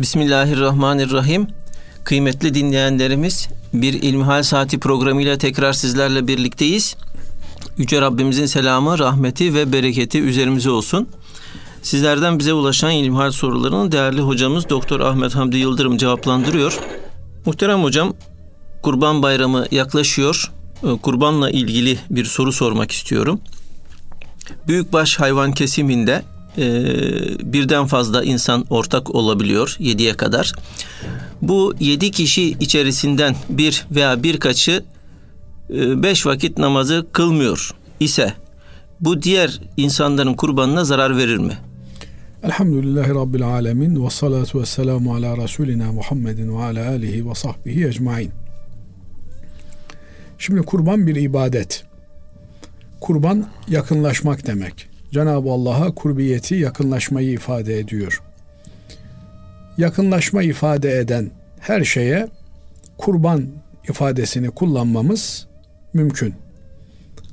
Bismillahirrahmanirrahim. Kıymetli dinleyenlerimiz bir İlmihal Saati programıyla tekrar sizlerle birlikteyiz. Yüce Rabbimizin selamı, rahmeti ve bereketi üzerimize olsun. Sizlerden bize ulaşan ilmihal sorularını değerli hocamız Doktor Ahmet Hamdi Yıldırım cevaplandırıyor. Muhterem hocam, Kurban Bayramı yaklaşıyor. Ee, kurbanla ilgili bir soru sormak istiyorum. Büyükbaş hayvan kesiminde e, birden fazla insan ortak olabiliyor yediye kadar. Bu yedi kişi içerisinden bir veya birkaçı e, beş vakit namazı kılmıyor ise bu diğer insanların kurbanına zarar verir mi? Elhamdülillahi Rabbil Alemin ve salatu ve selamu ala Resulina Muhammedin ve ala alihi ve sahbihi ecmain. Şimdi kurban bir ibadet. Kurban yakınlaşmak demek. Cenab-ı Allah'a kurbiyeti yakınlaşmayı ifade ediyor. Yakınlaşma ifade eden her şeye kurban ifadesini kullanmamız mümkün.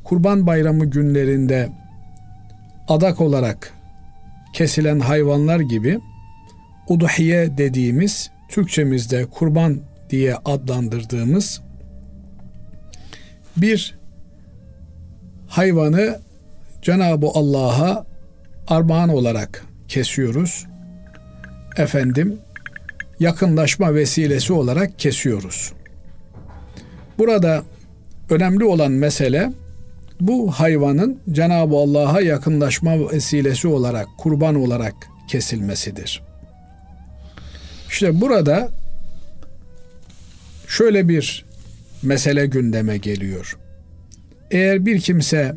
Kurban bayramı günlerinde adak olarak kesilen hayvanlar gibi uduhiye dediğimiz Türkçemizde kurban diye adlandırdığımız bir hayvanı Cenab-ı Allah'a armağan olarak kesiyoruz. Efendim yakınlaşma vesilesi olarak kesiyoruz. Burada önemli olan mesele bu hayvanın Cenab-ı Allah'a yakınlaşma vesilesi olarak, kurban olarak kesilmesidir. İşte burada şöyle bir mesele gündeme geliyor. Eğer bir kimse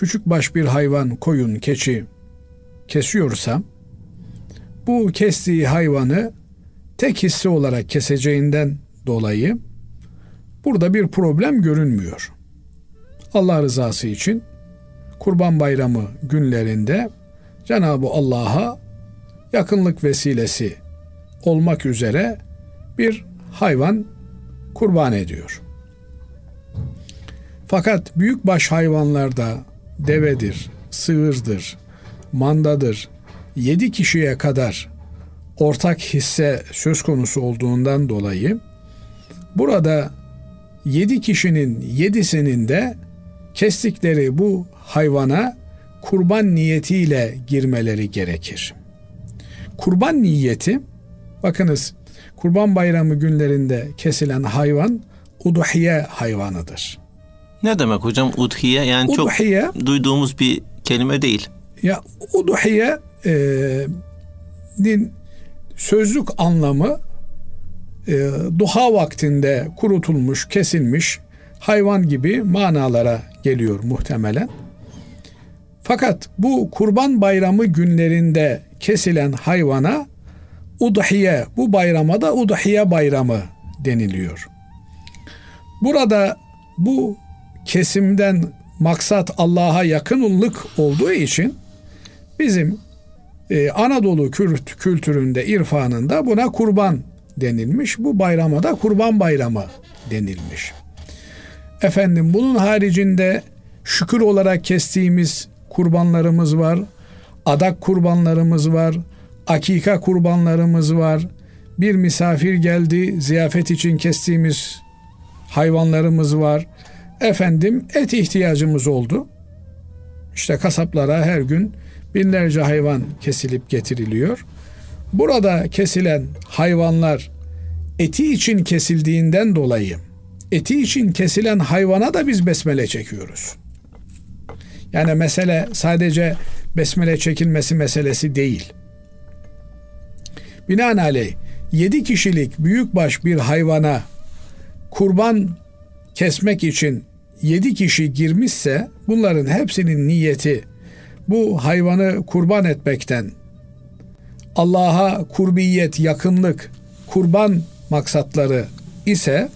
küçük baş bir hayvan, koyun, keçi kesiyorsa bu kestiği hayvanı tek hisse olarak keseceğinden dolayı burada bir problem görünmüyor. Allah rızası için Kurban Bayramı günlerinde Cenab-ı Allah'a yakınlık vesilesi olmak üzere bir hayvan kurban ediyor. Fakat büyük baş hayvanlarda devedir, sığırdır, mandadır, yedi kişiye kadar ortak hisse söz konusu olduğundan dolayı burada yedi kişinin yedisinin de kestikleri bu hayvana kurban niyetiyle girmeleri gerekir. Kurban niyeti bakınız Kurban Bayramı günlerinde kesilen hayvan udhiye hayvanıdır. Ne demek hocam udhiye? Yani udhiye, çok duyduğumuz bir kelime değil. Ya udhiye e, din sözlük anlamı e, duha vaktinde kurutulmuş, kesilmiş hayvan gibi manalara geliyor muhtemelen. Fakat bu kurban bayramı günlerinde kesilen hayvana udhiye, bu bayrama da udhiye bayramı deniliyor. Burada bu kesimden maksat Allah'a yakınlık olduğu için bizim e, Anadolu kültüründe, irfanında buna kurban denilmiş. Bu bayrama da kurban bayramı denilmiş. Efendim bunun haricinde şükür olarak kestiğimiz kurbanlarımız var. Adak kurbanlarımız var. Akika kurbanlarımız var. Bir misafir geldi, ziyafet için kestiğimiz hayvanlarımız var. Efendim et ihtiyacımız oldu. İşte kasaplara her gün binlerce hayvan kesilip getiriliyor. Burada kesilen hayvanlar eti için kesildiğinden dolayı eti için kesilen hayvana da biz besmele çekiyoruz. Yani mesele sadece besmele çekilmesi meselesi değil. Binaenaleyh yedi kişilik büyükbaş bir hayvana kurban kesmek için yedi kişi girmişse bunların hepsinin niyeti bu hayvanı kurban etmekten Allah'a kurbiyet, yakınlık, kurban maksatları ise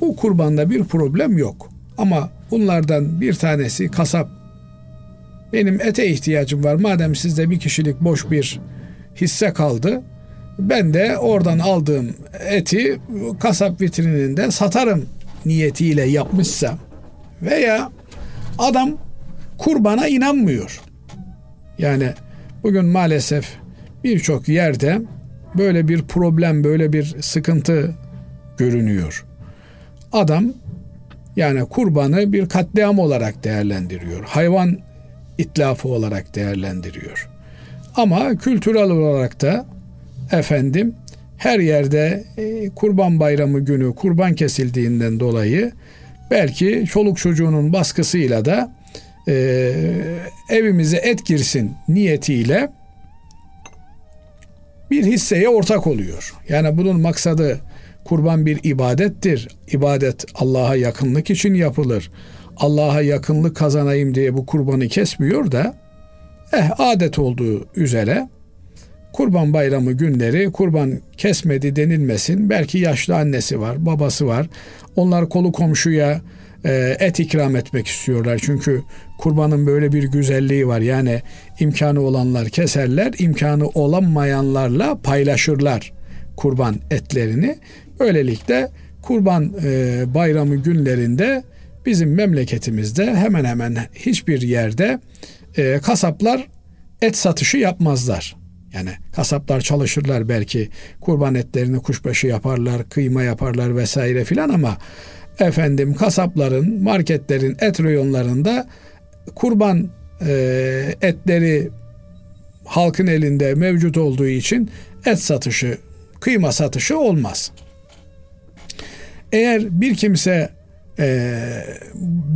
bu kurbanda bir problem yok. Ama bunlardan bir tanesi kasap. Benim ete ihtiyacım var. Madem sizde bir kişilik boş bir hisse kaldı. Ben de oradan aldığım eti kasap vitrininde satarım niyetiyle yapmışsa veya adam kurbana inanmıyor. Yani bugün maalesef birçok yerde böyle bir problem, böyle bir sıkıntı görünüyor. Adam yani kurbanı bir katliam olarak değerlendiriyor. Hayvan itlafı olarak değerlendiriyor. Ama kültürel olarak da efendim her yerde e, kurban bayramı günü kurban kesildiğinden dolayı belki çoluk çocuğunun baskısıyla da e, evimize et girsin niyetiyle bir hisseye ortak oluyor. Yani bunun maksadı kurban bir ibadettir. İbadet Allah'a yakınlık için yapılır. Allah'a yakınlık kazanayım diye bu kurbanı kesmiyor da eh adet olduğu üzere kurban bayramı günleri kurban kesmedi denilmesin. Belki yaşlı annesi var, babası var. Onlar kolu komşuya e, et ikram etmek istiyorlar. Çünkü kurbanın böyle bir güzelliği var. Yani imkanı olanlar keserler, imkanı olamayanlarla paylaşırlar kurban etlerini. Böylelikle kurban e, bayramı günlerinde bizim memleketimizde hemen hemen hiçbir yerde e, kasaplar et satışı yapmazlar. Yani kasaplar çalışırlar belki kurban etlerini kuşbaşı yaparlar, kıyma yaparlar vesaire filan ama efendim kasapların, marketlerin et reyonlarında kurban e, etleri halkın elinde mevcut olduğu için et satışı, kıyma satışı olmaz. Eğer bir kimse e,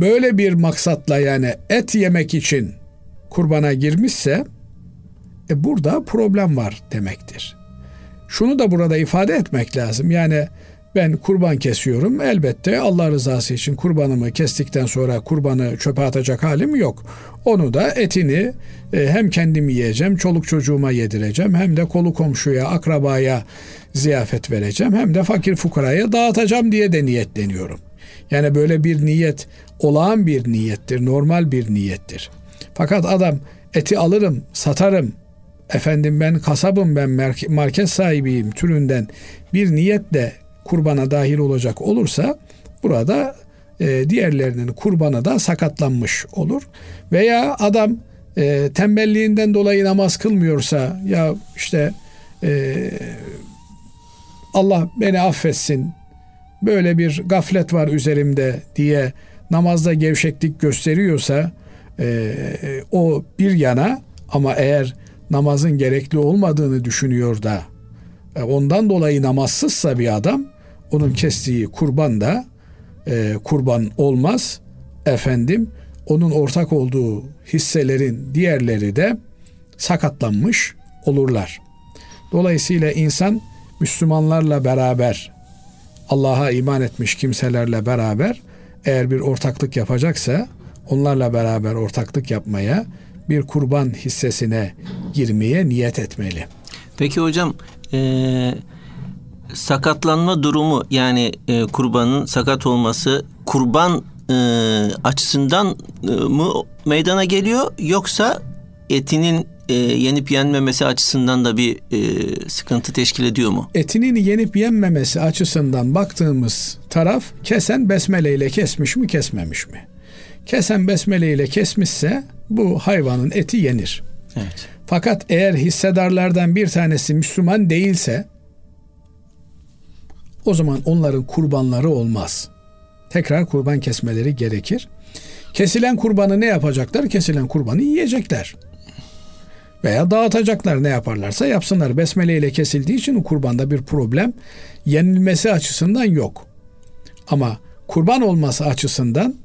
böyle bir maksatla yani et yemek için kurbana girmişse e, burada problem var demektir. Şunu da burada ifade etmek lazım. Yani ben kurban kesiyorum. Elbette Allah rızası için kurbanımı kestikten sonra kurbanı çöpe atacak halim yok. Onu da etini e, hem kendim yiyeceğim, çoluk çocuğuma yedireceğim, hem de kolu komşuya, akrabaya ziyafet vereceğim, hem de fakir fukaraya dağıtacağım diye de niyetleniyorum. Yani böyle bir niyet olağan bir niyettir, normal bir niyettir. Fakat adam eti alırım, satarım, efendim ben kasabım, ben market sahibiyim türünden bir niyetle kurbana dahil olacak olursa burada e, diğerlerinin kurbanı da sakatlanmış olur. Veya adam e, tembelliğinden dolayı namaz kılmıyorsa ya işte e, Allah beni affetsin böyle bir gaflet var üzerimde diye namazda gevşeklik gösteriyorsa e, o bir yana ama eğer namazın gerekli olmadığını düşünüyor da e, ondan dolayı namazsızsa bir adam onun kestiği kurban da e, kurban olmaz. Efendim onun ortak olduğu hisselerin diğerleri de sakatlanmış olurlar. Dolayısıyla insan Müslümanlarla beraber Allah'a iman etmiş kimselerle beraber eğer bir ortaklık yapacaksa onlarla beraber ortaklık yapmaya bir kurban hissesine girmeye niyet etmeli. Peki hocam ee, sakatlanma durumu yani e, kurbanın sakat olması kurban e, açısından e, mı meydana geliyor yoksa etinin e, yenip yenmemesi açısından da bir e, sıkıntı teşkil ediyor mu? Etinin yenip yenmemesi açısından baktığımız taraf kesen besmele ile kesmiş mi kesmemiş mi? Kesen besmele ile kesmişse bu hayvanın eti yenir. Evet. Fakat eğer hissedarlardan bir tanesi Müslüman değilse o zaman onların kurbanları olmaz. Tekrar kurban kesmeleri gerekir. Kesilen kurbanı ne yapacaklar? Kesilen kurbanı yiyecekler. Veya dağıtacaklar ne yaparlarsa yapsınlar. Besmele ile kesildiği için o kurbanda bir problem yenilmesi açısından yok. Ama kurban olması açısından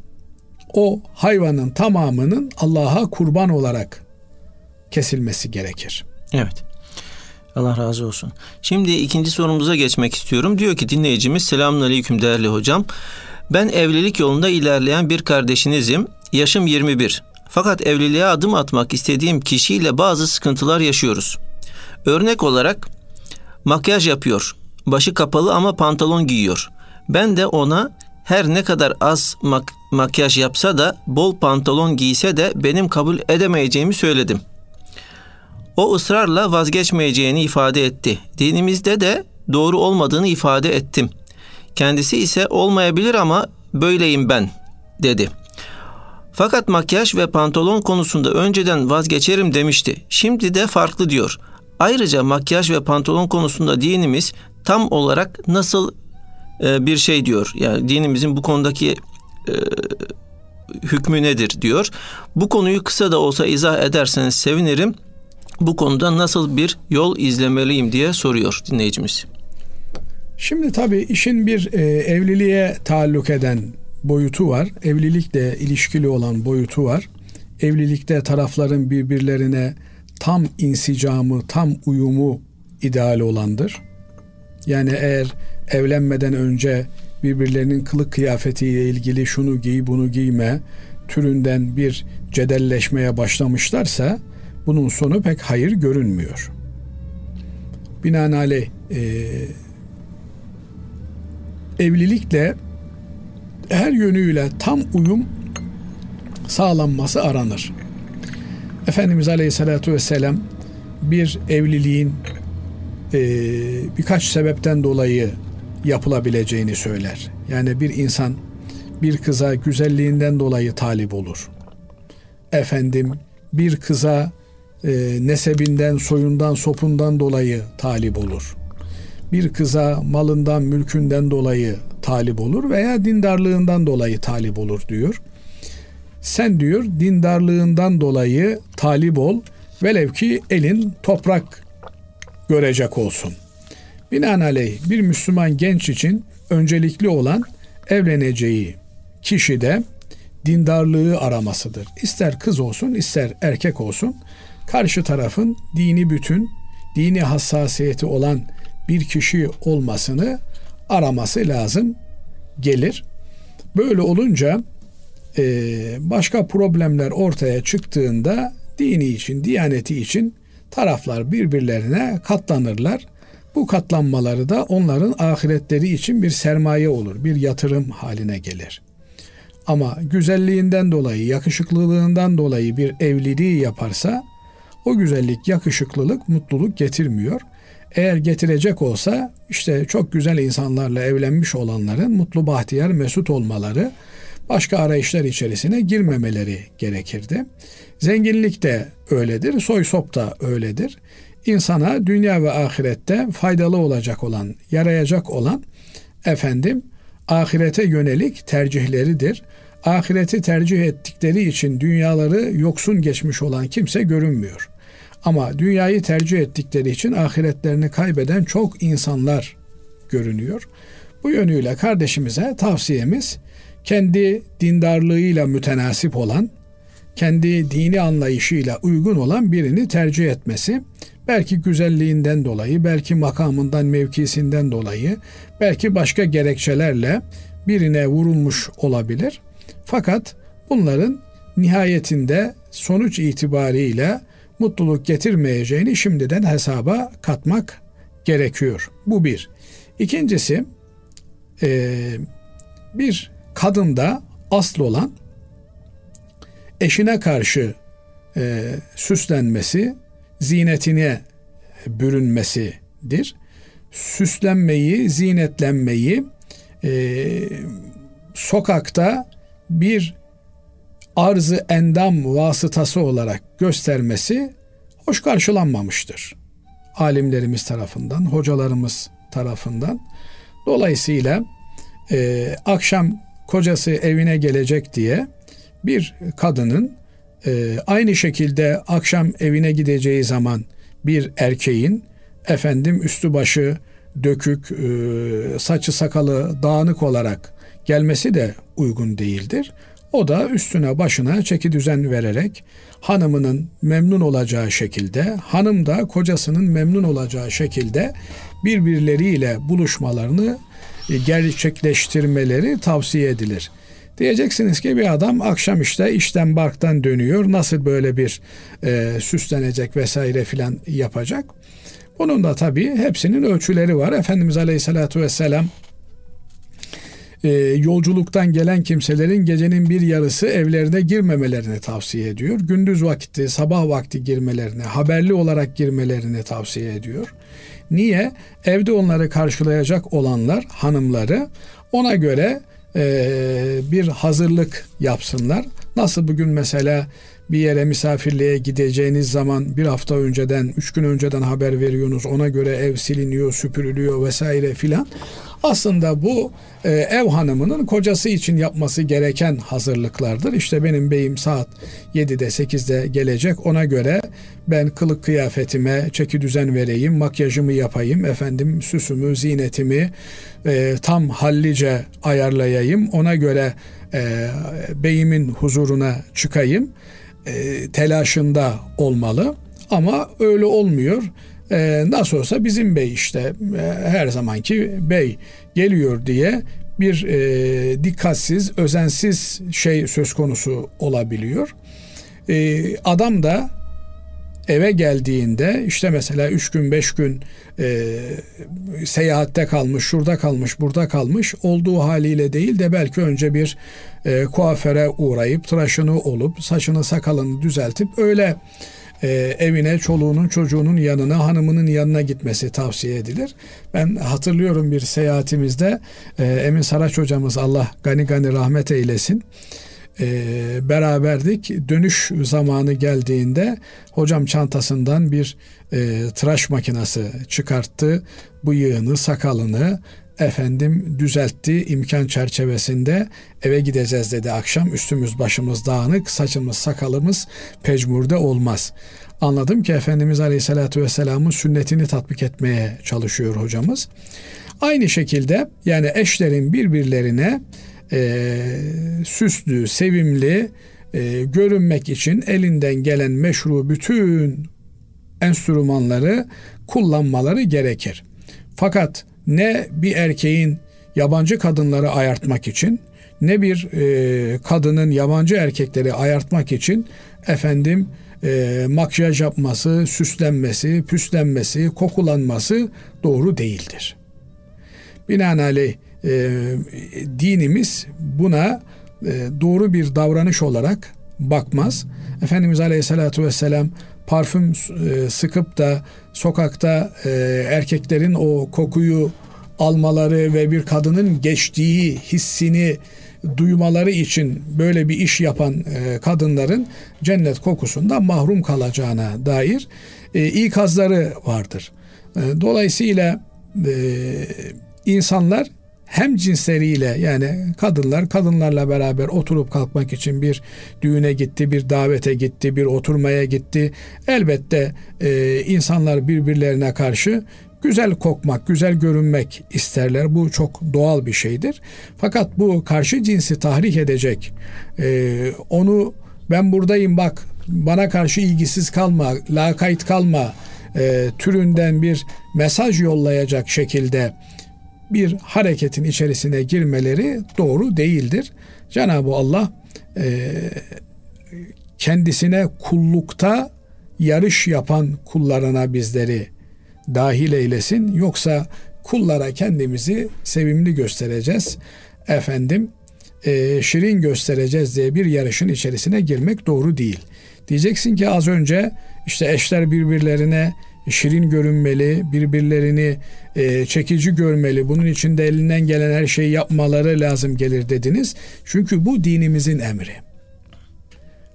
o hayvanın tamamının Allah'a kurban olarak kesilmesi gerekir. Evet. Allah razı olsun. Şimdi ikinci sorumuza geçmek istiyorum. Diyor ki dinleyicimiz selamun aleyküm değerli hocam. Ben evlilik yolunda ilerleyen bir kardeşinizim. Yaşım 21. Fakat evliliğe adım atmak istediğim kişiyle bazı sıkıntılar yaşıyoruz. Örnek olarak makyaj yapıyor. Başı kapalı ama pantolon giyiyor. Ben de ona her ne kadar az mak- makyaj yapsa da bol pantolon giyse de benim kabul edemeyeceğimi söyledim.'' O ısrarla vazgeçmeyeceğini ifade etti. Dinimizde de doğru olmadığını ifade ettim. Kendisi ise olmayabilir ama böyleyim ben dedi. Fakat makyaj ve pantolon konusunda önceden vazgeçerim demişti. Şimdi de farklı diyor. Ayrıca makyaj ve pantolon konusunda dinimiz tam olarak nasıl bir şey diyor. Yani dinimizin bu konudaki e, hükmü nedir diyor. Bu konuyu kısa da olsa izah ederseniz sevinirim. Bu konuda nasıl bir yol izlemeliyim diye soruyor dinleyicimiz. Şimdi tabii işin bir e, evliliğe taalluk eden boyutu var. Evlilikle ilişkili olan boyutu var. Evlilikte tarafların birbirlerine tam insicamı, tam uyumu ideal olandır. Yani eğer evlenmeden önce birbirlerinin kılık kıyafetiyle ilgili şunu giy bunu giyme türünden bir cedelleşmeye başlamışlarsa bunun sonu pek hayır görünmüyor. Binaenaleyh e, evlilikle her yönüyle tam uyum sağlanması aranır. Efendimiz Aleyhisselatü Vesselam bir evliliğin e, birkaç sebepten dolayı yapılabileceğini söyler. Yani bir insan bir kıza güzelliğinden dolayı talip olur. Efendim bir kıza e, nesebinden, soyundan, sopundan dolayı talip olur. Bir kıza malından, mülkünden dolayı talip olur veya dindarlığından dolayı talip olur diyor. Sen diyor dindarlığından dolayı talip ol velev ki elin toprak görecek olsun. Binaenaleyh bir Müslüman genç için öncelikli olan evleneceği kişi de dindarlığı aramasıdır. İster kız olsun ister erkek olsun karşı tarafın dini bütün, dini hassasiyeti olan bir kişi olmasını araması lazım gelir. Böyle olunca e, başka problemler ortaya çıktığında dini için, diyaneti için taraflar birbirlerine katlanırlar. Bu katlanmaları da onların ahiretleri için bir sermaye olur, bir yatırım haline gelir. Ama güzelliğinden dolayı, yakışıklılığından dolayı bir evliliği yaparsa o güzellik, yakışıklılık mutluluk getirmiyor. Eğer getirecek olsa işte çok güzel insanlarla evlenmiş olanların mutlu, bahtiyar, mesut olmaları, başka arayışlar içerisine girmemeleri gerekirdi. Zenginlik de öyledir, soy sop da öyledir. İnsana dünya ve ahirette faydalı olacak olan, yarayacak olan efendim ahirete yönelik tercihleridir. Ahireti tercih ettikleri için dünyaları yoksun geçmiş olan kimse görünmüyor. Ama dünyayı tercih ettikleri için ahiretlerini kaybeden çok insanlar görünüyor. Bu yönüyle kardeşimize tavsiyemiz kendi dindarlığıyla mütenasip olan, kendi dini anlayışıyla uygun olan birini tercih etmesi. Belki güzelliğinden dolayı, belki makamından, mevkisinden dolayı, belki başka gerekçelerle birine vurulmuş olabilir. Fakat bunların nihayetinde sonuç itibariyle mutluluk getirmeyeceğini şimdiden hesaba katmak gerekiyor. Bu bir. İkincisi bir kadında asıl olan eşine karşı e, süslenmesi, zinetine bürünmesidir. Süslenmeyi, zinetlenmeyi e, sokakta bir arzı endam vasıtası olarak göstermesi hoş karşılanmamıştır. Alimlerimiz tarafından, hocalarımız tarafından. Dolayısıyla e, akşam kocası evine gelecek diye bir kadının e, aynı şekilde akşam evine gideceği zaman bir erkeğin efendim üstü başı dökük, e, saçı sakalı dağınık olarak gelmesi de uygun değildir. O da üstüne başına çeki düzen vererek hanımının memnun olacağı şekilde, hanım da kocasının memnun olacağı şekilde birbirleriyle buluşmalarını e, gerçekleştirmeleri tavsiye edilir. Diyeceksiniz ki bir adam akşam işte işten barktan dönüyor. Nasıl böyle bir e, süslenecek vesaire filan yapacak? Bunun da tabii hepsinin ölçüleri var. Efendimiz Aleyhisselatü Vesselam e, yolculuktan gelen kimselerin gecenin bir yarısı evlerine girmemelerini tavsiye ediyor. Gündüz vakti, sabah vakti girmelerini, haberli olarak girmelerini tavsiye ediyor. Niye? Evde onları karşılayacak olanlar, hanımları ona göre bir hazırlık yapsınlar. Nasıl bugün mesela bir yere misafirliğe gideceğiniz zaman bir hafta önceden, üç gün önceden haber veriyorsunuz. Ona göre ev siliniyor, süpürülüyor vesaire filan. Aslında bu e, ev hanımının kocası için yapması gereken hazırlıklardır. İşte benim beyim saat 7'de 8'de gelecek. Ona göre ben kılık kıyafetime çeki düzen vereyim, makyajımı yapayım, efendim süsümü, zinetimi e, tam hallice ayarlayayım. Ona göre e, beyimin huzuruna çıkayım. E, telaşında olmalı. Ama öyle olmuyor. E, nasıl olsa bizim bey işte e, her zamanki bey geliyor diye bir e, dikkatsiz, özensiz şey söz konusu olabiliyor. E, adam da eve geldiğinde işte mesela üç gün beş gün e, seyahatte kalmış, şurada kalmış, burada kalmış olduğu haliyle değil de belki önce bir e, kuaföre uğrayıp tıraşını olup saçını sakalını düzeltip öyle e, evine çoluğunun çocuğunun yanına hanımının yanına gitmesi tavsiye edilir. Ben hatırlıyorum bir seyahatimizde e, Emin Saraç hocamız Allah gani gani rahmet eylesin e, beraberdik. Dönüş zamanı geldiğinde hocam çantasından bir e, tıraş makinesi çıkarttı. Bıyığını, sakalını efendim düzeltti imkan çerçevesinde eve gideceğiz dedi akşam üstümüz başımız dağınık saçımız sakalımız pecmurde olmaz. Anladım ki Efendimiz Aleyhisselatü Vesselam'ın sünnetini tatbik etmeye çalışıyor hocamız. Aynı şekilde yani eşlerin birbirlerine e, süslü, sevimli e, görünmek için elinden gelen meşru bütün enstrümanları kullanmaları gerekir. Fakat ne bir erkeğin yabancı kadınları ayartmak için ne bir e, kadının yabancı erkekleri ayartmak için efendim e, makyaj yapması, süslenmesi, püslenmesi, kokulanması doğru değildir. Binaenaleyh e, dinimiz buna e, doğru bir davranış olarak bakmaz. Efendimiz Aleyhisselatü Vesselam parfüm e, sıkıp da sokakta e, erkeklerin o kokuyu almaları ve bir kadının geçtiği hissini duymaları için böyle bir iş yapan e, kadınların cennet kokusundan mahrum kalacağına dair e, ikazları vardır. Dolayısıyla insanlar hem cinsleriyle yani kadınlar kadınlarla beraber oturup kalkmak için bir düğüne gitti, bir davete gitti, bir oturmaya gitti. Elbette e, insanlar birbirlerine karşı güzel kokmak, güzel görünmek isterler. Bu çok doğal bir şeydir. Fakat bu karşı cinsi tahrik edecek, e, onu ben buradayım bak bana karşı ilgisiz kalma, lakayt kalma e, türünden bir mesaj yollayacak şekilde bir hareketin içerisine girmeleri doğru değildir. Cenab-ı Allah e, kendisine kullukta yarış yapan kullarına bizleri dahil eylesin. Yoksa kullara kendimizi sevimli göstereceğiz. Efendim e, şirin göstereceğiz diye bir yarışın içerisine girmek doğru değil. Diyeceksin ki az önce işte eşler birbirlerine şirin görünmeli, birbirlerini e, çekici görmeli. Bunun için de elinden gelen her şeyi yapmaları lazım gelir dediniz. Çünkü bu dinimizin emri.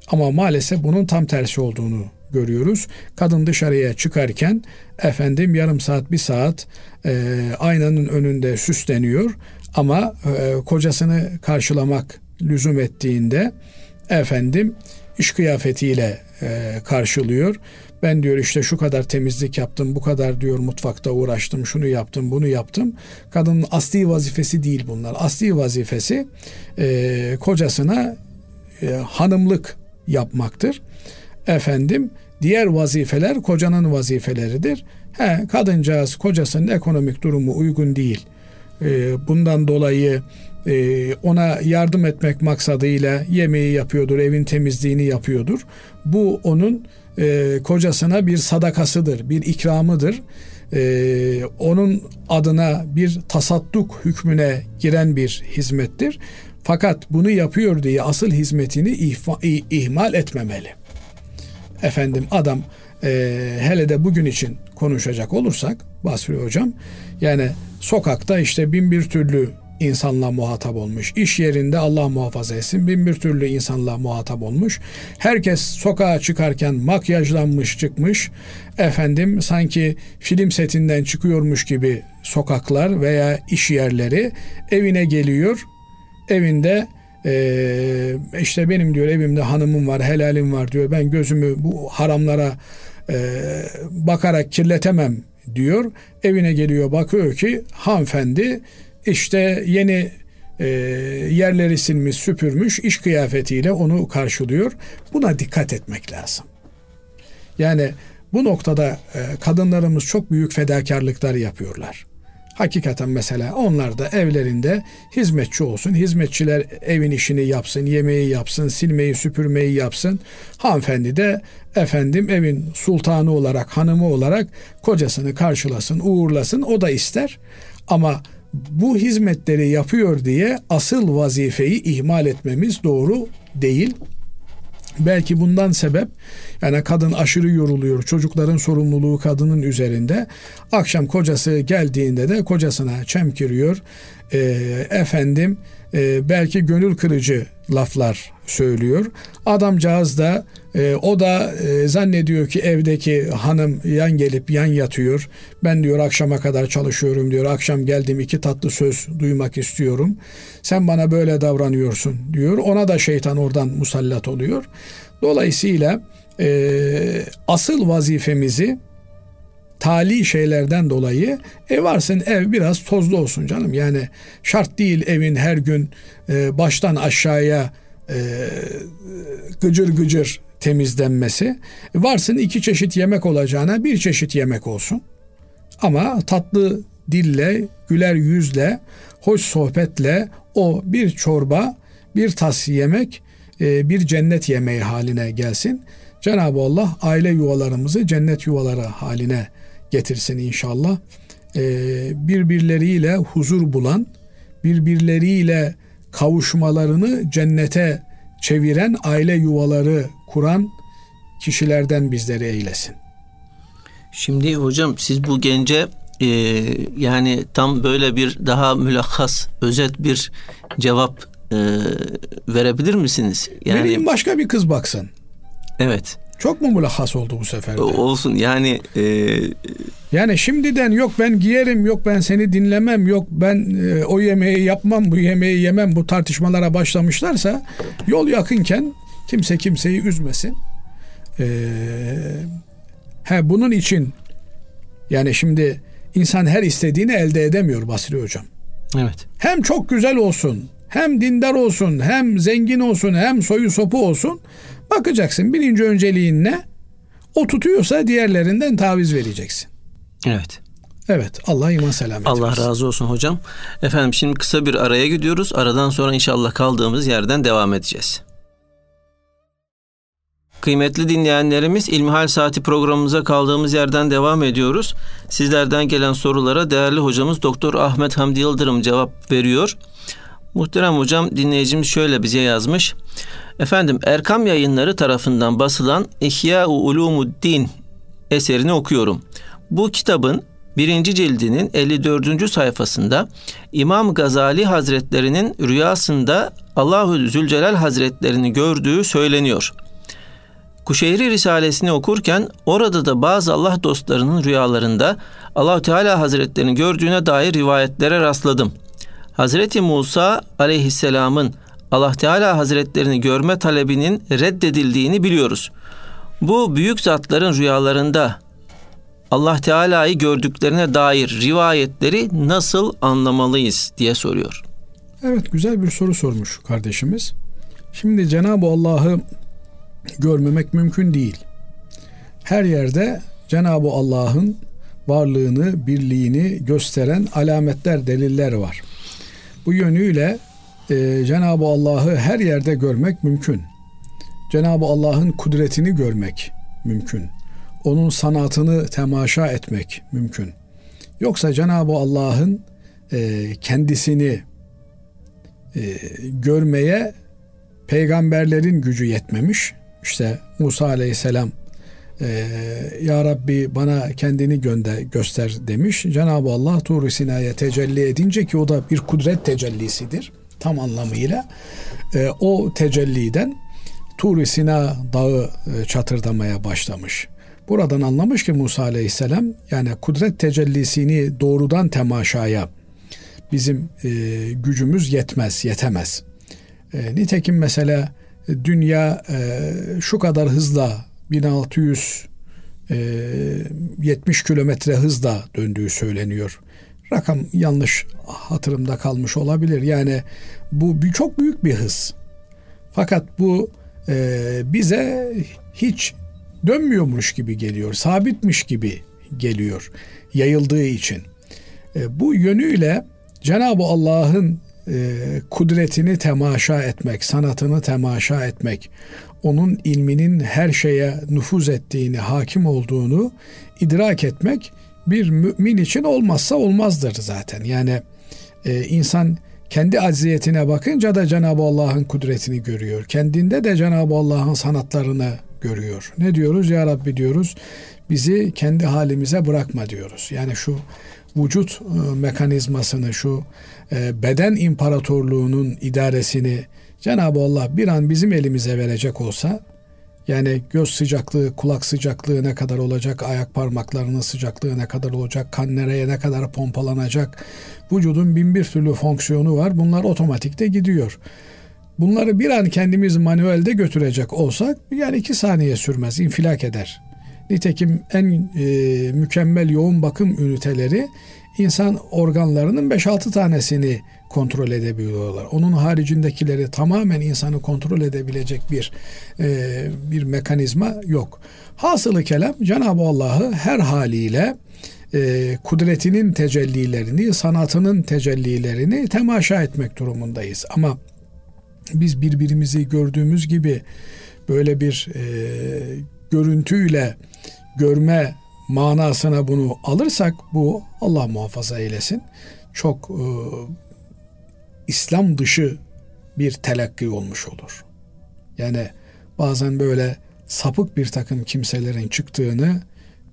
Ama maalesef bunun tam tersi olduğunu görüyoruz. Kadın dışarıya çıkarken efendim yarım saat bir saat e, aynanın önünde süsleniyor ama e, kocasını karşılamak lüzum ettiğinde efendim iş kıyafetiyle e, karşılıyor. Ben diyor işte şu kadar temizlik yaptım, bu kadar diyor mutfakta uğraştım, şunu yaptım, bunu yaptım. Kadının asli vazifesi değil bunlar. Asli vazifesi e, kocasına e, hanımlık yapmaktır. Efendim diğer vazifeler kocanın vazifeleridir. He, kadıncağız kocasının ekonomik durumu uygun değil. E, bundan dolayı e, ona yardım etmek maksadıyla yemeği yapıyordur, evin temizliğini yapıyordur. Bu onun e, kocasına bir sadakasıdır, bir ikramıdır. E, onun adına bir tasadduk hükmüne giren bir hizmettir. Fakat bunu yapıyor diye asıl hizmetini ihmal etmemeli. Efendim adam e, hele de bugün için konuşacak olursak Basri Hocam yani sokakta işte bin bir türlü insanla muhatap olmuş. İş yerinde Allah muhafaza etsin bin bir türlü insanla muhatap olmuş. Herkes sokağa çıkarken makyajlanmış çıkmış. Efendim sanki film setinden çıkıyormuş gibi sokaklar veya iş yerleri evine geliyor. Evinde ee, işte benim diyor evimde hanımım var, helalim var diyor. Ben gözümü bu haramlara e, bakarak kirletemem diyor. Evine geliyor bakıyor ki hanımefendi işte yeni e, yerleri silmiş, süpürmüş, iş kıyafetiyle onu karşılıyor. Buna dikkat etmek lazım. Yani bu noktada e, kadınlarımız çok büyük fedakarlıklar yapıyorlar. Hakikaten mesela onlar da evlerinde hizmetçi olsun. Hizmetçiler evin işini yapsın, yemeği yapsın, silmeyi, süpürmeyi yapsın. Hanımefendi de efendim evin sultanı olarak, hanımı olarak kocasını karşılasın, uğurlasın. O da ister. Ama bu hizmetleri yapıyor diye asıl vazifeyi ihmal etmemiz doğru değil. Belki bundan sebep yani kadın aşırı yoruluyor. Çocukların sorumluluğu kadının üzerinde. Akşam kocası geldiğinde de kocasına çemkiriyor. E, efendim e, belki gönül kırıcı laflar söylüyor. Adamcağız da e, o da e, zannediyor ki evdeki hanım yan gelip yan yatıyor. Ben diyor akşama kadar çalışıyorum diyor. Akşam geldim iki tatlı söz duymak istiyorum. Sen bana böyle davranıyorsun diyor. Ona da şeytan oradan musallat oluyor. Dolayısıyla e, asıl vazifemizi tali şeylerden dolayı ev varsın ev biraz tozlu olsun canım. Yani şart değil evin her gün e, baştan aşağıya e, gıcır gıcır temizlenmesi. Varsın iki çeşit yemek olacağına bir çeşit yemek olsun. Ama tatlı dille, güler yüzle, hoş sohbetle o bir çorba, bir tas yemek, e, bir cennet yemeği haline gelsin. Cenab-ı Allah aile yuvalarımızı cennet yuvaları haline getirsin inşallah. Ee, birbirleriyle huzur bulan, birbirleriyle kavuşmalarını cennete çeviren aile yuvaları kuran kişilerden bizleri eylesin. Şimdi hocam siz bu gence e, yani tam böyle bir daha mülahhas, özet bir cevap e, verebilir misiniz? Yani Vereyim başka bir kız baksın. Evet. Çok mu mülahhas oldu bu sefer de? Olsun yani e... yani şimdiden yok ben giyerim yok ben seni dinlemem yok ben e, o yemeği yapmam bu yemeği yemem bu tartışmalara başlamışlarsa yol yakınken kimse kimseyi üzmesin. Ee, he bunun için yani şimdi insan her istediğini elde edemiyor Basri hocam. Evet. Hem çok güzel olsun, hem dindar olsun, hem zengin olsun, hem soyu sopu olsun. Bakacaksın birinci önceliğin ne? O tutuyorsa diğerlerinden taviz vereceksin. Evet. Evet Allah iman selamet Allah versin. razı olsun hocam. Efendim şimdi kısa bir araya gidiyoruz. Aradan sonra inşallah kaldığımız yerden devam edeceğiz. Kıymetli dinleyenlerimiz İlmihal Saati programımıza kaldığımız yerden devam ediyoruz. Sizlerden gelen sorulara değerli hocamız Doktor Ahmet Hamdi Yıldırım cevap veriyor. Muhterem hocam dinleyicimiz şöyle bize yazmış. Efendim Erkam Yayınları tarafından basılan İhya-u Ulumuddin eserini okuyorum. Bu kitabın birinci cildinin 54. sayfasında İmam Gazali Hazretlerinin rüyasında Allahu Zülcelal Hazretlerini gördüğü söyleniyor. Kuşeyri Risalesini okurken orada da bazı Allah dostlarının rüyalarında Allah Teala Hazretlerini gördüğüne dair rivayetlere rastladım. Hazreti Musa aleyhisselamın Allah Teala Hazretlerini görme talebinin reddedildiğini biliyoruz. Bu büyük zatların rüyalarında Allah Teala'yı gördüklerine dair rivayetleri nasıl anlamalıyız diye soruyor. Evet güzel bir soru sormuş kardeşimiz. Şimdi Cenab-ı Allah'ı görmemek mümkün değil. Her yerde Cenab-ı Allah'ın varlığını, birliğini gösteren alametler, deliller var. Bu yönüyle e, Cenab-ı Allah'ı her yerde görmek mümkün. Cenab-ı Allah'ın kudretini görmek mümkün. Onun sanatını temaşa etmek mümkün. Yoksa Cenab-ı Allah'ın e, kendisini e, görmeye peygamberlerin gücü yetmemiş. İşte Musa Aleyhisselam e, Ya Rabbi bana kendini gönder, göster demiş. Cenab-ı Allah Tur Sina'ya tecelli edince ki o da bir kudret tecellisidir tam anlamıyla. E, o tecelliden Tur Sina dağı e, çatırdamaya başlamış. Buradan anlamış ki Musa Aleyhisselam yani kudret tecellisini doğrudan temaşaya bizim e, gücümüz yetmez, yetemez. E, nitekim mesela dünya e, şu kadar hızla 1600 e, 70 kilometre hızla döndüğü söyleniyor. Rakam yanlış hatırımda kalmış olabilir. Yani bu bir çok büyük bir hız. Fakat bu e, bize hiç dönmüyormuş gibi geliyor, sabitmiş gibi geliyor yayıldığı için. E, bu yönüyle Cenab-ı Allah'ın e, kudretini temaşa etmek, sanatını temaşa etmek, onun ilminin her şeye nüfuz ettiğini, hakim olduğunu idrak etmek bir mümin için olmazsa olmazdır zaten. Yani e, insan kendi acziyetine bakınca da Cenab-ı Allah'ın kudretini görüyor. Kendinde de Cenab-ı Allah'ın sanatlarını görüyor. Ne diyoruz? Ya Rabbi diyoruz bizi kendi halimize bırakma diyoruz. Yani şu vücut e, mekanizmasını, şu e, beden imparatorluğunun idaresini Cenab-ı Allah bir an bizim elimize verecek olsa yani göz sıcaklığı, kulak sıcaklığı ne kadar olacak, ayak parmaklarının sıcaklığı ne kadar olacak, kan nereye ne kadar pompalanacak. Vücudun bin bir türlü fonksiyonu var. Bunlar otomatikte gidiyor. Bunları bir an kendimiz manuelde götürecek olsak yani iki saniye sürmez, infilak eder. Nitekim en e, mükemmel yoğun bakım üniteleri insan organlarının 5-6 tanesini kontrol edebiliyorlar. Onun haricindekileri tamamen insanı kontrol edebilecek bir e, bir mekanizma yok. Hasılı kelam Cenab-ı Allah'ı her haliyle e, kudretinin tecellilerini, sanatının tecellilerini temaşa etmek durumundayız. Ama biz birbirimizi gördüğümüz gibi böyle bir e, görüntüyle görme manasına bunu alırsak bu Allah muhafaza eylesin çok e, İslam dışı bir telakki olmuş olur. Yani bazen böyle sapık bir takım kimselerin çıktığını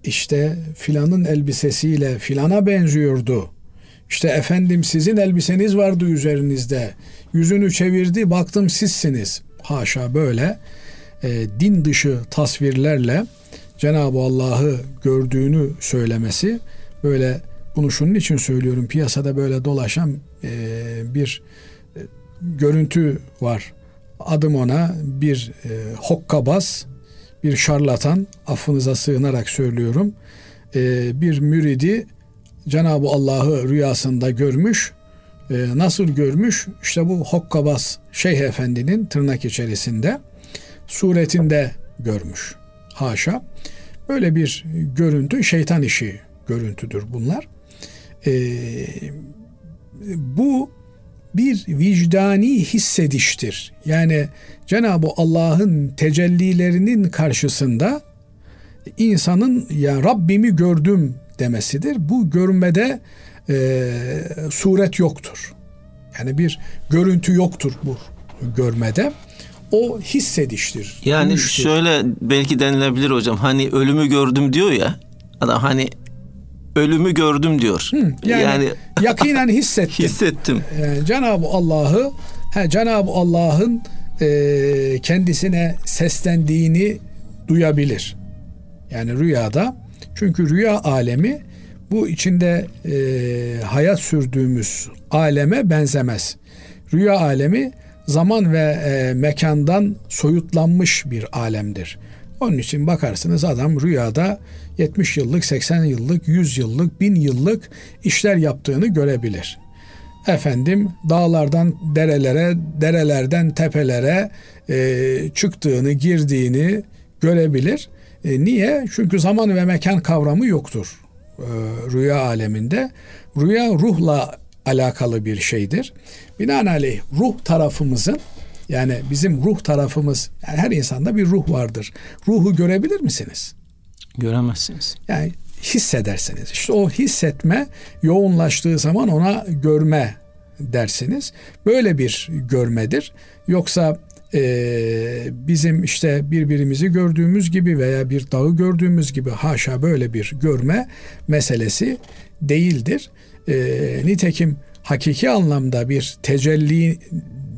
işte filanın elbisesiyle filana benziyordu. İşte efendim sizin elbiseniz vardı üzerinizde. Yüzünü çevirdi baktım sizsiniz. Haşa böyle e, din dışı tasvirlerle Cenab-ı Allah'ı gördüğünü söylemesi böyle bunu şunun için söylüyorum piyasada böyle dolaşan e, bir e, görüntü var. Adım ona bir e, hokkabaz, bir şarlatan, affınıza sığınarak söylüyorum. E, bir müridi Cenab-ı Allah'ı rüyasında görmüş. E, nasıl görmüş? İşte bu hokkabaz Şeyh Efendi'nin tırnak içerisinde suretinde görmüş. Haşa. Böyle bir görüntü şeytan işi görüntüdür bunlar. Ee, bu bir vicdani hissediştir. Yani Cenab-ı Allah'ın tecellilerinin karşısında insanın ya Rabbimi gördüm demesidir. Bu görmede e, suret yoktur. Yani bir görüntü yoktur bu görmede. O hissediştir. Yani duyuştur. şöyle belki denilebilir hocam. Hani ölümü gördüm diyor ya. Adam hani ölümü gördüm diyor. Hı, yani, yani yakinen hissettim. hissettim. Ee, Cenab-ı Allah'ı Cenab-ı Allah'ın e, kendisine seslendiğini duyabilir. Yani rüyada. Çünkü rüya alemi bu içinde e, hayat sürdüğümüz aleme benzemez. Rüya alemi zaman ve e, mekandan soyutlanmış bir alemdir. Onun için bakarsınız adam rüyada 70 yıllık, 80 yıllık, 100 yıllık, 1000 yıllık işler yaptığını görebilir. Efendim dağlardan derelere, derelerden tepelere e, çıktığını, girdiğini görebilir. E, niye? Çünkü zaman ve mekan kavramı yoktur e, rüya aleminde. Rüya ruhla alakalı bir şeydir. Binaenaleyh ruh tarafımızın yani bizim ruh tarafımız yani her insanda bir ruh vardır. Ruhu görebilir misiniz? Göremezsiniz. Yani hissedersiniz. İşte o hissetme yoğunlaştığı zaman ona görme dersiniz. Böyle bir görmedir. Yoksa e, bizim işte birbirimizi gördüğümüz gibi veya bir dağı gördüğümüz gibi haşa böyle bir görme meselesi değildir. E, nitekim hakiki anlamda bir tecelli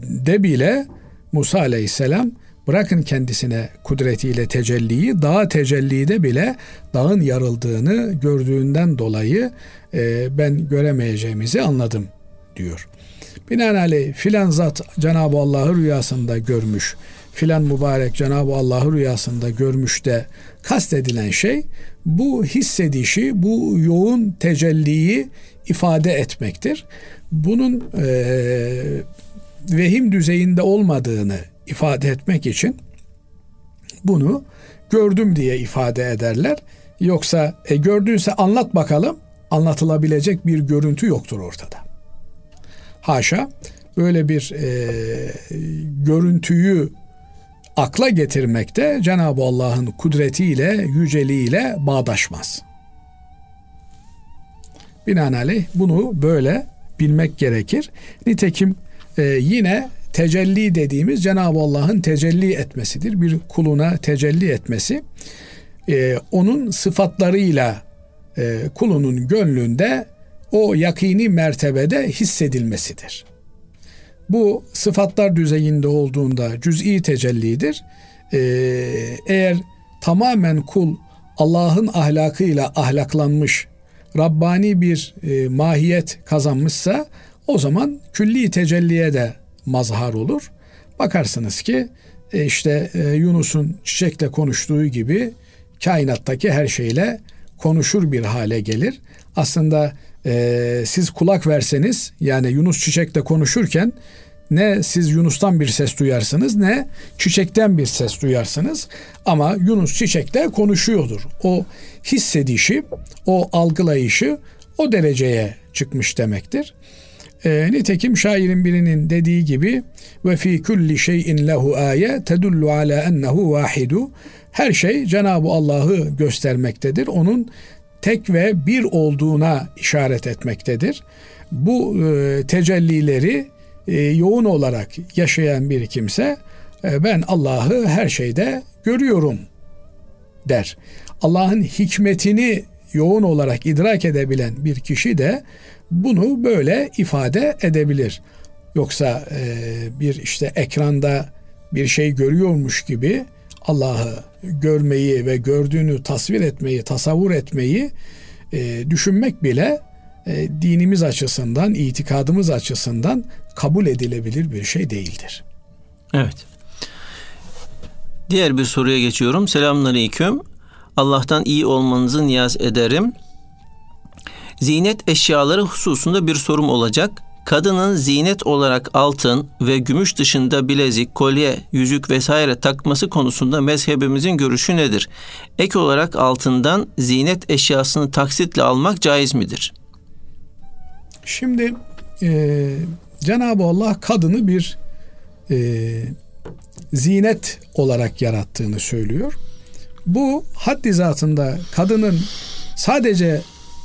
de bile Musa aleyhisselam bırakın kendisine kudretiyle tecelliyi, dağ tecellide bile dağın yarıldığını gördüğünden dolayı e, ben göremeyeceğimizi anladım diyor. Binaenaleyh filan zat Cenab-ı Allah'ı rüyasında görmüş, filan mübarek Cenab-ı Allah'ı rüyasında görmüş de kastedilen şey bu hissedişi, bu yoğun tecelliyi ifade etmektir. Bunun e, vehim düzeyinde olmadığını ifade etmek için bunu gördüm diye ifade ederler. Yoksa e, gördüyse anlat bakalım anlatılabilecek bir görüntü yoktur ortada. Haşa böyle bir e, görüntüyü akla getirmekte Cenab-ı Allah'ın kudretiyle, yüceliğiyle bağdaşmaz. Binaenaleyh bunu böyle bilmek gerekir. Nitekim e, yine tecelli dediğimiz Cenab-ı Allah'ın tecelli etmesidir. Bir kuluna tecelli etmesi. E, onun sıfatlarıyla e, kulunun gönlünde o yakini mertebede hissedilmesidir. Bu sıfatlar düzeyinde olduğunda cüz'i tecellidir. Ee, eğer tamamen kul Allah'ın ahlakıyla ahlaklanmış, Rabbani bir e, mahiyet kazanmışsa o zaman külli tecelliye de mazhar olur. Bakarsınız ki e, işte e, Yunus'un çiçekle konuştuğu gibi kainattaki her şeyle konuşur bir hale gelir. Aslında e, siz kulak verseniz yani Yunus çiçekle konuşurken ne siz Yunus'tan bir ses duyarsınız ne çiçekten bir ses duyarsınız ama Yunus çiçekle konuşuyordur. O hissedişi, o algılayışı o dereceye çıkmış demektir. E, nitekim şairin birinin dediği gibi ve fi kulli şeyin lehu aye tedullu ala ennehu vahidu her şey Cenab-ı Allah'ı göstermektedir. Onun tek ve bir olduğuna işaret etmektedir. Bu e, tecellileri e, yoğun olarak yaşayan bir kimse e, ben Allah'ı her şeyde görüyorum der. Allah'ın hikmetini yoğun olarak idrak edebilen bir kişi de bunu böyle ifade edebilir. Yoksa e, bir işte ekranda bir şey görüyormuş gibi Allah'ı görmeyi ve gördüğünü tasvir etmeyi, tasavvur etmeyi düşünmek bile e, dinimiz açısından, itikadımız açısından kabul edilebilir bir şey değildir. Evet. Diğer bir soruya geçiyorum. Selamünaleyküm. Allah'tan iyi olmanızı niyaz ederim. Zinet eşyaları hususunda bir sorum olacak. Kadının zinet olarak altın ve gümüş dışında bilezik, kolye, yüzük vesaire takması konusunda mezhebimizin görüşü nedir? Ek olarak altından zinet eşyasını taksitle almak caiz midir? Şimdi e, Cenab-ı Allah kadını bir e, zinet olarak yarattığını söylüyor. Bu haddi zatında kadının sadece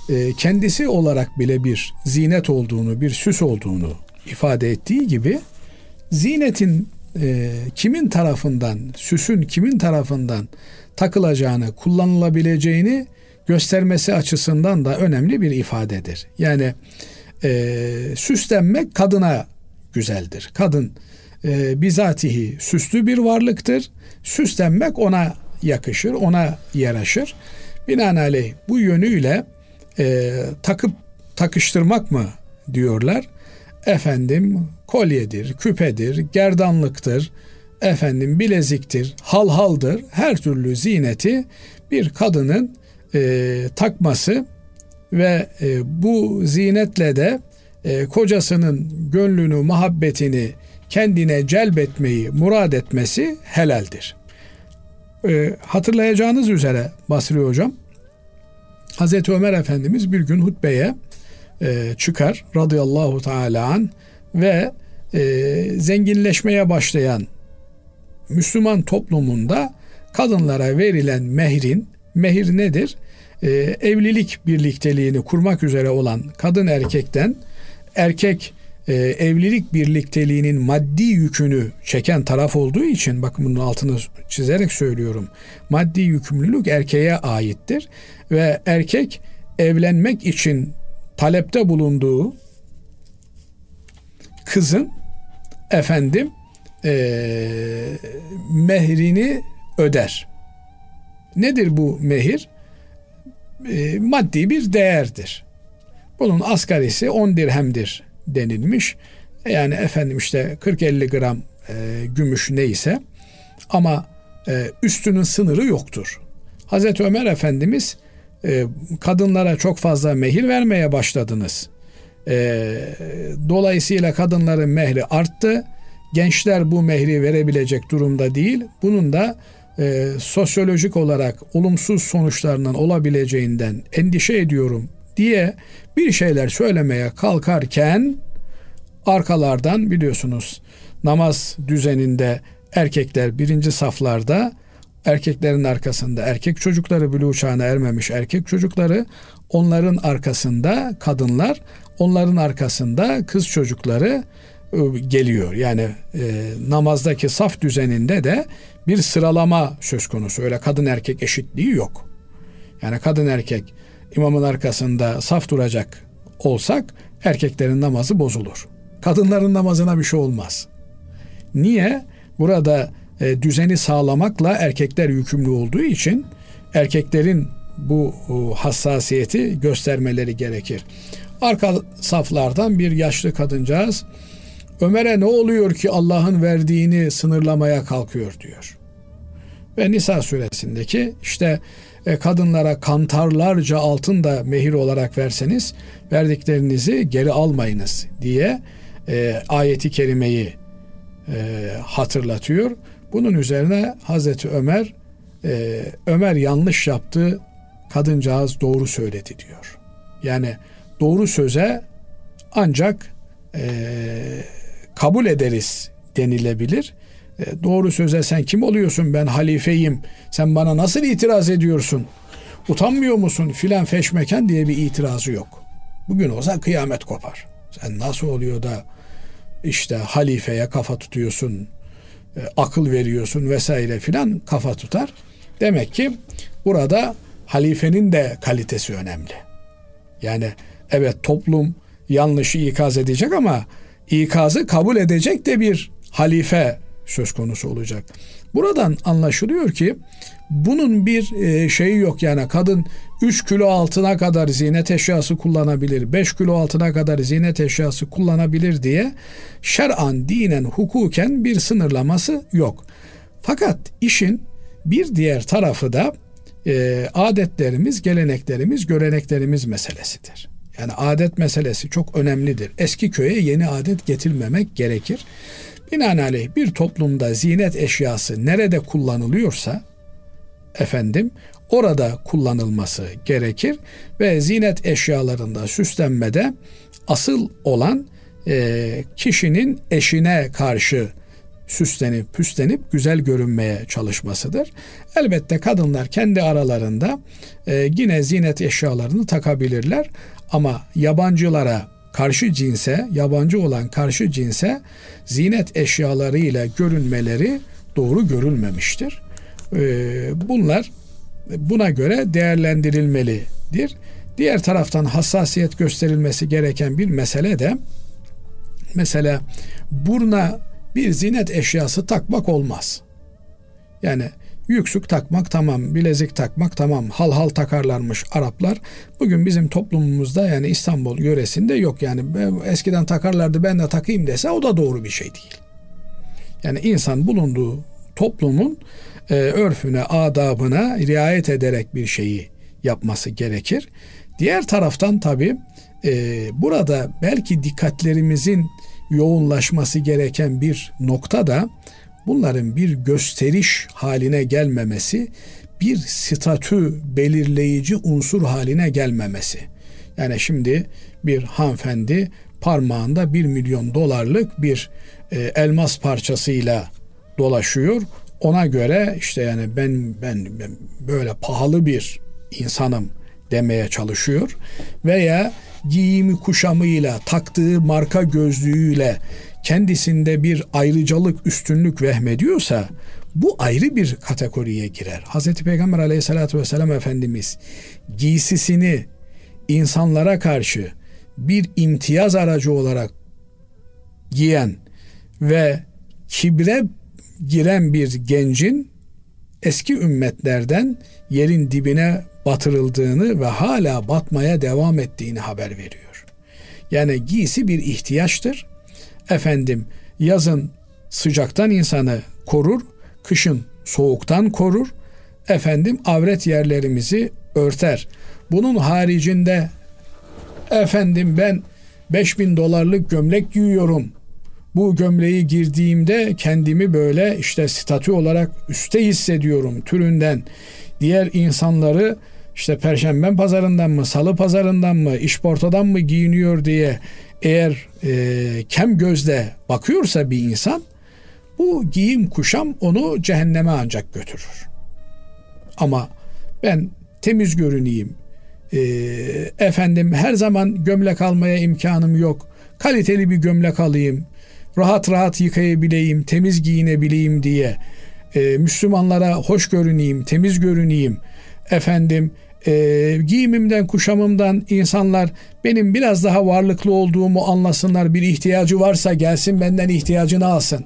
e, kendisi olarak bile bir zinet olduğunu, bir süs olduğunu ifade ettiği gibi zinetin e, kimin tarafından, süsün kimin tarafından takılacağını, kullanılabileceğini göstermesi açısından da önemli bir ifadedir. Yani e, süslenmek kadına güzeldir. Kadın e, bizatihi süslü bir varlıktır. Süslenmek ona yakışır, ona yaraşır. Binaenaleyh bu yönüyle e, takıp takıştırmak mı diyorlar. Efendim kolyedir, küpedir, gerdanlıktır, efendim bileziktir, halhaldır. Her türlü zineti bir kadının e, takması ve e, bu zinetle de e, kocasının gönlünü, muhabbetini kendine celbetmeyi murad etmesi helaldir. E, hatırlayacağınız üzere Basri Hocam Hazreti Ömer Efendimiz bir gün hutbeye e, çıkar radıyallahu teala an ve e, zenginleşmeye başlayan Müslüman toplumunda kadınlara verilen mehrin, mehir nedir? E, evlilik birlikteliğini kurmak üzere olan kadın erkekten erkek e, evlilik birlikteliğinin maddi yükünü çeken taraf olduğu için bakın bunun altını çizerek söylüyorum. Maddi yükümlülük erkeğe aittir ve erkek evlenmek için talepte bulunduğu kızın efendim e, mehrini öder. Nedir bu mehir? E, maddi bir değerdir. Bunun asgarisi 10 dirhemdir denilmiş. Yani efendim işte 40-50 gram e, gümüş neyse ama e, üstünün sınırı yoktur. Hazreti Ömer Efendimiz e, kadınlara çok fazla mehir vermeye başladınız. E, dolayısıyla kadınların mehri arttı. Gençler bu mehri verebilecek durumda değil. Bunun da e, sosyolojik olarak olumsuz sonuçlarından olabileceğinden endişe ediyorum diye bir şeyler söylemeye kalkarken arkalardan biliyorsunuz namaz düzeninde erkekler birinci saflarda erkeklerin arkasında erkek çocukları bile uçağına ermemiş erkek çocukları onların arkasında kadınlar onların arkasında kız çocukları e, geliyor. Yani e, namazdaki saf düzeninde de bir sıralama söz konusu. Öyle kadın erkek eşitliği yok. Yani kadın erkek imamın arkasında saf duracak olsak erkeklerin namazı bozulur. Kadınların namazına bir şey olmaz. Niye? Burada e, düzeni sağlamakla erkekler yükümlü olduğu için erkeklerin bu e, hassasiyeti göstermeleri gerekir. Arka saflardan bir yaşlı kadıncağız Ömer'e ne oluyor ki Allah'ın verdiğini sınırlamaya kalkıyor diyor. Ve Nisa suresindeki işte e, kadınlara kantarlarca altın da mehir olarak verseniz verdiklerinizi geri almayınız diye e, ayeti kerimeyi e, hatırlatıyor. Bunun üzerine Hazreti Ömer e, Ömer yanlış yaptı kadıncağız doğru söyledi diyor. Yani doğru söze ancak e, kabul ederiz denilebilir. E, doğru söze sen kim oluyorsun ben halifeyim sen bana nasıl itiraz ediyorsun utanmıyor musun filan feşmeken diye bir itirazı yok. Bugün olsa kıyamet kopar. Sen nasıl oluyor da işte halifeye kafa tutuyorsun, e, akıl veriyorsun vesaire filan kafa tutar. Demek ki burada halifenin de kalitesi önemli. Yani evet toplum yanlışı ikaz edecek ama ikazı kabul edecek de bir halife söz konusu olacak. Buradan anlaşılıyor ki bunun bir e, şeyi yok yani kadın 3 kilo altına kadar zinet eşyası kullanabilir, 5 kilo altına kadar zinet eşyası kullanabilir diye şer'an, dinen, hukuken bir sınırlaması yok. Fakat işin bir diğer tarafı da e, adetlerimiz, geleneklerimiz, göreneklerimiz meselesidir. Yani adet meselesi çok önemlidir. Eski köye yeni adet getirmemek gerekir. Binaenaleyh bir toplumda zinet eşyası nerede kullanılıyorsa efendim orada kullanılması gerekir ve zinet eşyalarında süslenmede asıl olan e, kişinin eşine karşı süslenip püslenip güzel görünmeye çalışmasıdır. Elbette kadınlar kendi aralarında e, yine zinet eşyalarını takabilirler ama yabancılara karşı cinse, yabancı olan karşı cinse zinet eşyalarıyla görünmeleri doğru görülmemiştir. Ee, bunlar buna göre değerlendirilmelidir. Diğer taraftan hassasiyet gösterilmesi gereken bir mesele de mesela burna bir zinet eşyası takmak olmaz. Yani yüksük takmak tamam, bilezik takmak tamam, hal hal takarlarmış Araplar. Bugün bizim toplumumuzda yani İstanbul yöresinde yok yani eskiden takarlardı ben de takayım dese o da doğru bir şey değil. Yani insan bulunduğu toplumun e, örfüne, adabına riayet ederek bir şeyi yapması gerekir. Diğer taraftan tabi e, burada belki dikkatlerimizin yoğunlaşması gereken bir nokta da bunların bir gösteriş haline gelmemesi, bir statü belirleyici unsur haline gelmemesi. Yani şimdi bir hanımefendi parmağında bir milyon dolarlık bir e, elmas parçasıyla dolaşıyor. Ona göre işte yani ben, ben ben böyle pahalı bir insanım demeye çalışıyor veya giyimi kuşamıyla taktığı marka gözlüğüyle kendisinde bir ayrıcalık üstünlük vehmediyorsa bu ayrı bir kategoriye girer. Hazreti Peygamber aleyhissalatü vesselam Efendimiz giysisini insanlara karşı bir imtiyaz aracı olarak giyen ve kibre giren bir gencin eski ümmetlerden yerin dibine batırıldığını ve hala batmaya devam ettiğini haber veriyor. Yani giysi bir ihtiyaçtır. Efendim yazın sıcaktan insanı korur, kışın soğuktan korur. Efendim avret yerlerimizi örter. Bunun haricinde efendim ben 5000 dolarlık gömlek giyiyorum. Bu gömleği girdiğimde kendimi böyle işte statü olarak üste hissediyorum türünden. Diğer insanları işte perşembe pazarından mı, salı pazarından mı, işportadan mı giyiniyor diye eğer e, kem gözle bakıyorsa bir insan bu giyim kuşam onu cehenneme ancak götürür. Ama ben temiz görüneyim, e, efendim her zaman gömlek almaya imkanım yok, kaliteli bir gömlek alayım, rahat rahat yıkayabileyim, temiz giyinebileyim diye e, Müslümanlara hoş görüneyim, temiz görüneyim, efendim e, giyimimden, kuşamımdan insanlar benim biraz daha varlıklı olduğumu anlasınlar. Bir ihtiyacı varsa gelsin benden ihtiyacını alsın.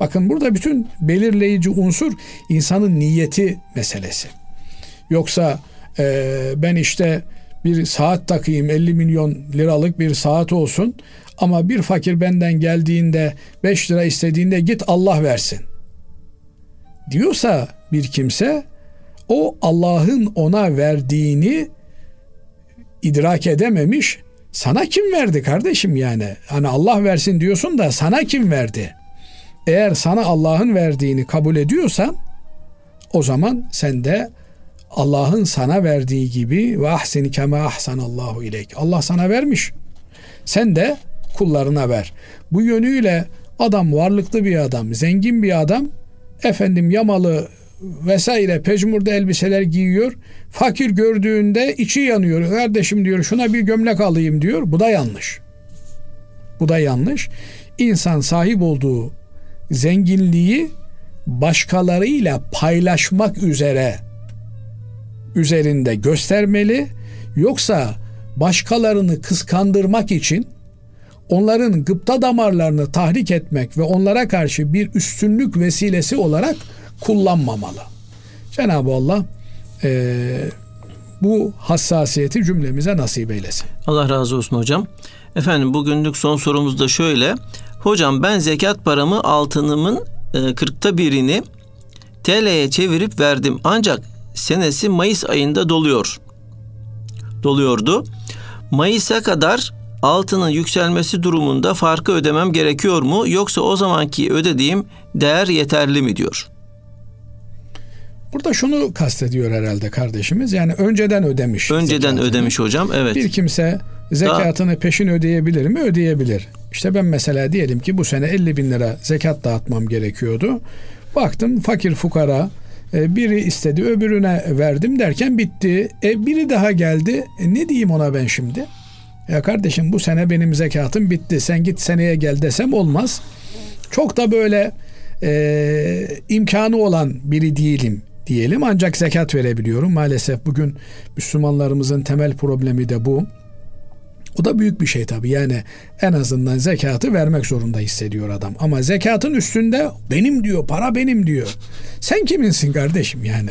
Bakın burada bütün belirleyici unsur insanın niyeti meselesi. Yoksa e, ben işte bir saat takayım 50 milyon liralık bir saat olsun ama bir fakir benden geldiğinde 5 lira istediğinde git Allah versin diyorsa bir kimse o Allah'ın ona verdiğini idrak edememiş. Sana kim verdi kardeşim yani? Hani Allah versin diyorsun da sana kim verdi? Eğer sana Allah'ın verdiğini kabul ediyorsan o zaman sen de Allah'ın sana verdiği gibi ve ahsin kema ahsanallahu ileyk. Allah sana vermiş. Sen de kullarına ver. Bu yönüyle adam varlıklı bir adam, zengin bir adam efendim yamalı vesaire pejmurda elbiseler giyiyor. Fakir gördüğünde içi yanıyor. Kardeşim diyor şuna bir gömlek alayım diyor. Bu da yanlış. Bu da yanlış. İnsan sahip olduğu zenginliği başkalarıyla paylaşmak üzere üzerinde göstermeli. Yoksa başkalarını kıskandırmak için onların gıpta damarlarını tahrik etmek ve onlara karşı bir üstünlük vesilesi olarak kullanmamalı. Cenab-ı Allah e, bu hassasiyeti cümlemize nasip eylesin. Allah razı olsun hocam. Efendim bugünlük son sorumuz da şöyle. Hocam ben zekat paramı altınımın e, kırkta birini TL'ye çevirip verdim. Ancak senesi Mayıs ayında doluyor. Doluyordu. Mayıs'a kadar altının yükselmesi durumunda farkı ödemem gerekiyor mu yoksa o zamanki ödediğim değer yeterli mi diyor. Burada şunu kastediyor herhalde kardeşimiz. Yani önceden ödemiş. Önceden zekatını. ödemiş hocam. Evet. Bir kimse zekatını Daha... peşin ödeyebilir mi? Ödeyebilir. İşte ben mesela diyelim ki bu sene 50 bin lira zekat dağıtmam gerekiyordu. Baktım fakir fukara e, biri istedi öbürüne verdim derken bitti. E, biri daha geldi. E, ne diyeyim ona ben şimdi? Ya kardeşim bu sene benim zekatım bitti. Sen git seneye gel desem olmaz. Çok da böyle e, imkanı olan biri değilim diyelim ancak zekat verebiliyorum. Maalesef bugün Müslümanlarımızın temel problemi de bu. O da büyük bir şey tabii. Yani en azından zekatı vermek zorunda hissediyor adam. Ama zekatın üstünde benim diyor, para benim diyor. Sen kiminsin kardeşim yani?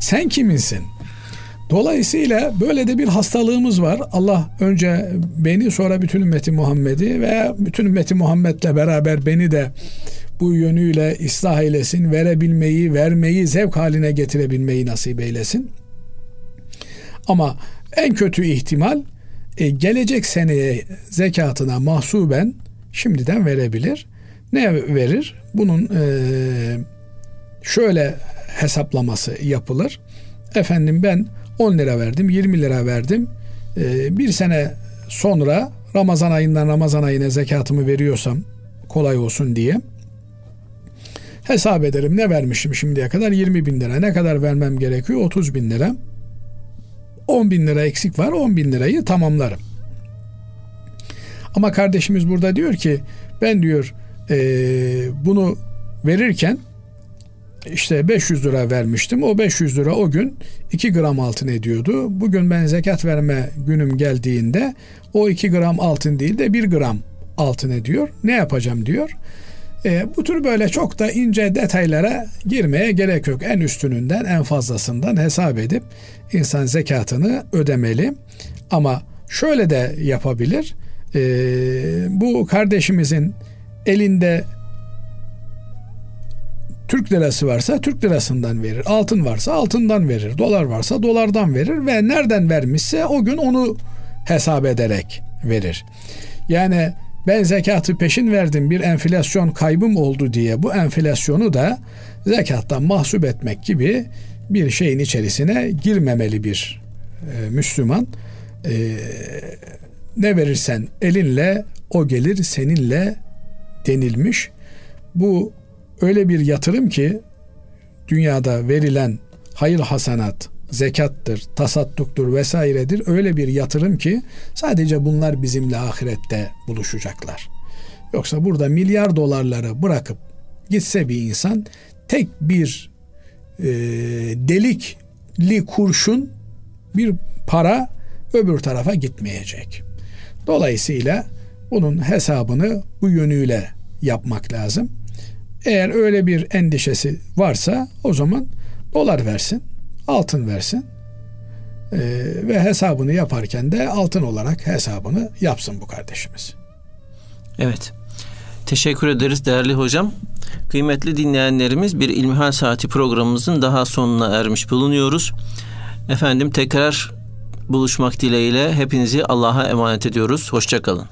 Sen kiminsin? Dolayısıyla böyle de bir hastalığımız var. Allah önce beni sonra bütün ümmeti Muhammed'i ve bütün ümmeti Muhammed'le beraber beni de bu yönüyle ıslah eylesin, verebilmeyi, vermeyi zevk haline getirebilmeyi nasip eylesin. Ama en kötü ihtimal e, gelecek seneye zekatına mahsuben şimdiden verebilir. Ne verir? Bunun e, şöyle hesaplaması yapılır. Efendim ben 10 lira verdim, 20 lira verdim. E, bir sene sonra Ramazan ayından Ramazan ayına zekatımı veriyorsam kolay olsun diye Hesap ederim ne vermişim şimdiye kadar 20 bin lira. Ne kadar vermem gerekiyor? 30 bin lira. 10 bin lira eksik var 10 bin lirayı tamamlarım. Ama kardeşimiz burada diyor ki ben diyor e, bunu verirken işte 500 lira vermiştim. O 500 lira o gün 2 gram altın ediyordu. Bugün ben zekat verme günüm geldiğinde o 2 gram altın değil de 1 gram altın ediyor. Ne yapacağım diyor. E, bu tür böyle çok da ince detaylara girmeye gerek yok. En üstününden en fazlasından hesap edip insan zekatını ödemeli. Ama şöyle de yapabilir. E, bu kardeşimizin elinde Türk lirası varsa Türk lirasından verir. Altın varsa altından verir. Dolar varsa dolardan verir ve nereden vermişse o gün onu hesap ederek verir. Yani ben zekatı peşin verdim bir enflasyon kaybım oldu diye bu enflasyonu da zekattan mahsup etmek gibi bir şeyin içerisine girmemeli bir e, Müslüman. E, ne verirsen elinle o gelir seninle denilmiş. Bu öyle bir yatırım ki dünyada verilen hayır hasanat, zekattır, tasadduktur vesairedir. Öyle bir yatırım ki sadece bunlar bizimle ahirette buluşacaklar. Yoksa burada milyar dolarları bırakıp gitse bir insan tek bir e, delikli kurşun bir para öbür tarafa gitmeyecek. Dolayısıyla bunun hesabını bu yönüyle yapmak lazım. Eğer öyle bir endişesi varsa o zaman dolar versin, altın versin ee, ve hesabını yaparken de altın olarak hesabını yapsın bu kardeşimiz. Evet. Teşekkür ederiz değerli hocam. Kıymetli dinleyenlerimiz bir İlmihal Saati programımızın daha sonuna ermiş bulunuyoruz. Efendim tekrar buluşmak dileğiyle hepinizi Allah'a emanet ediyoruz. Hoşçakalın.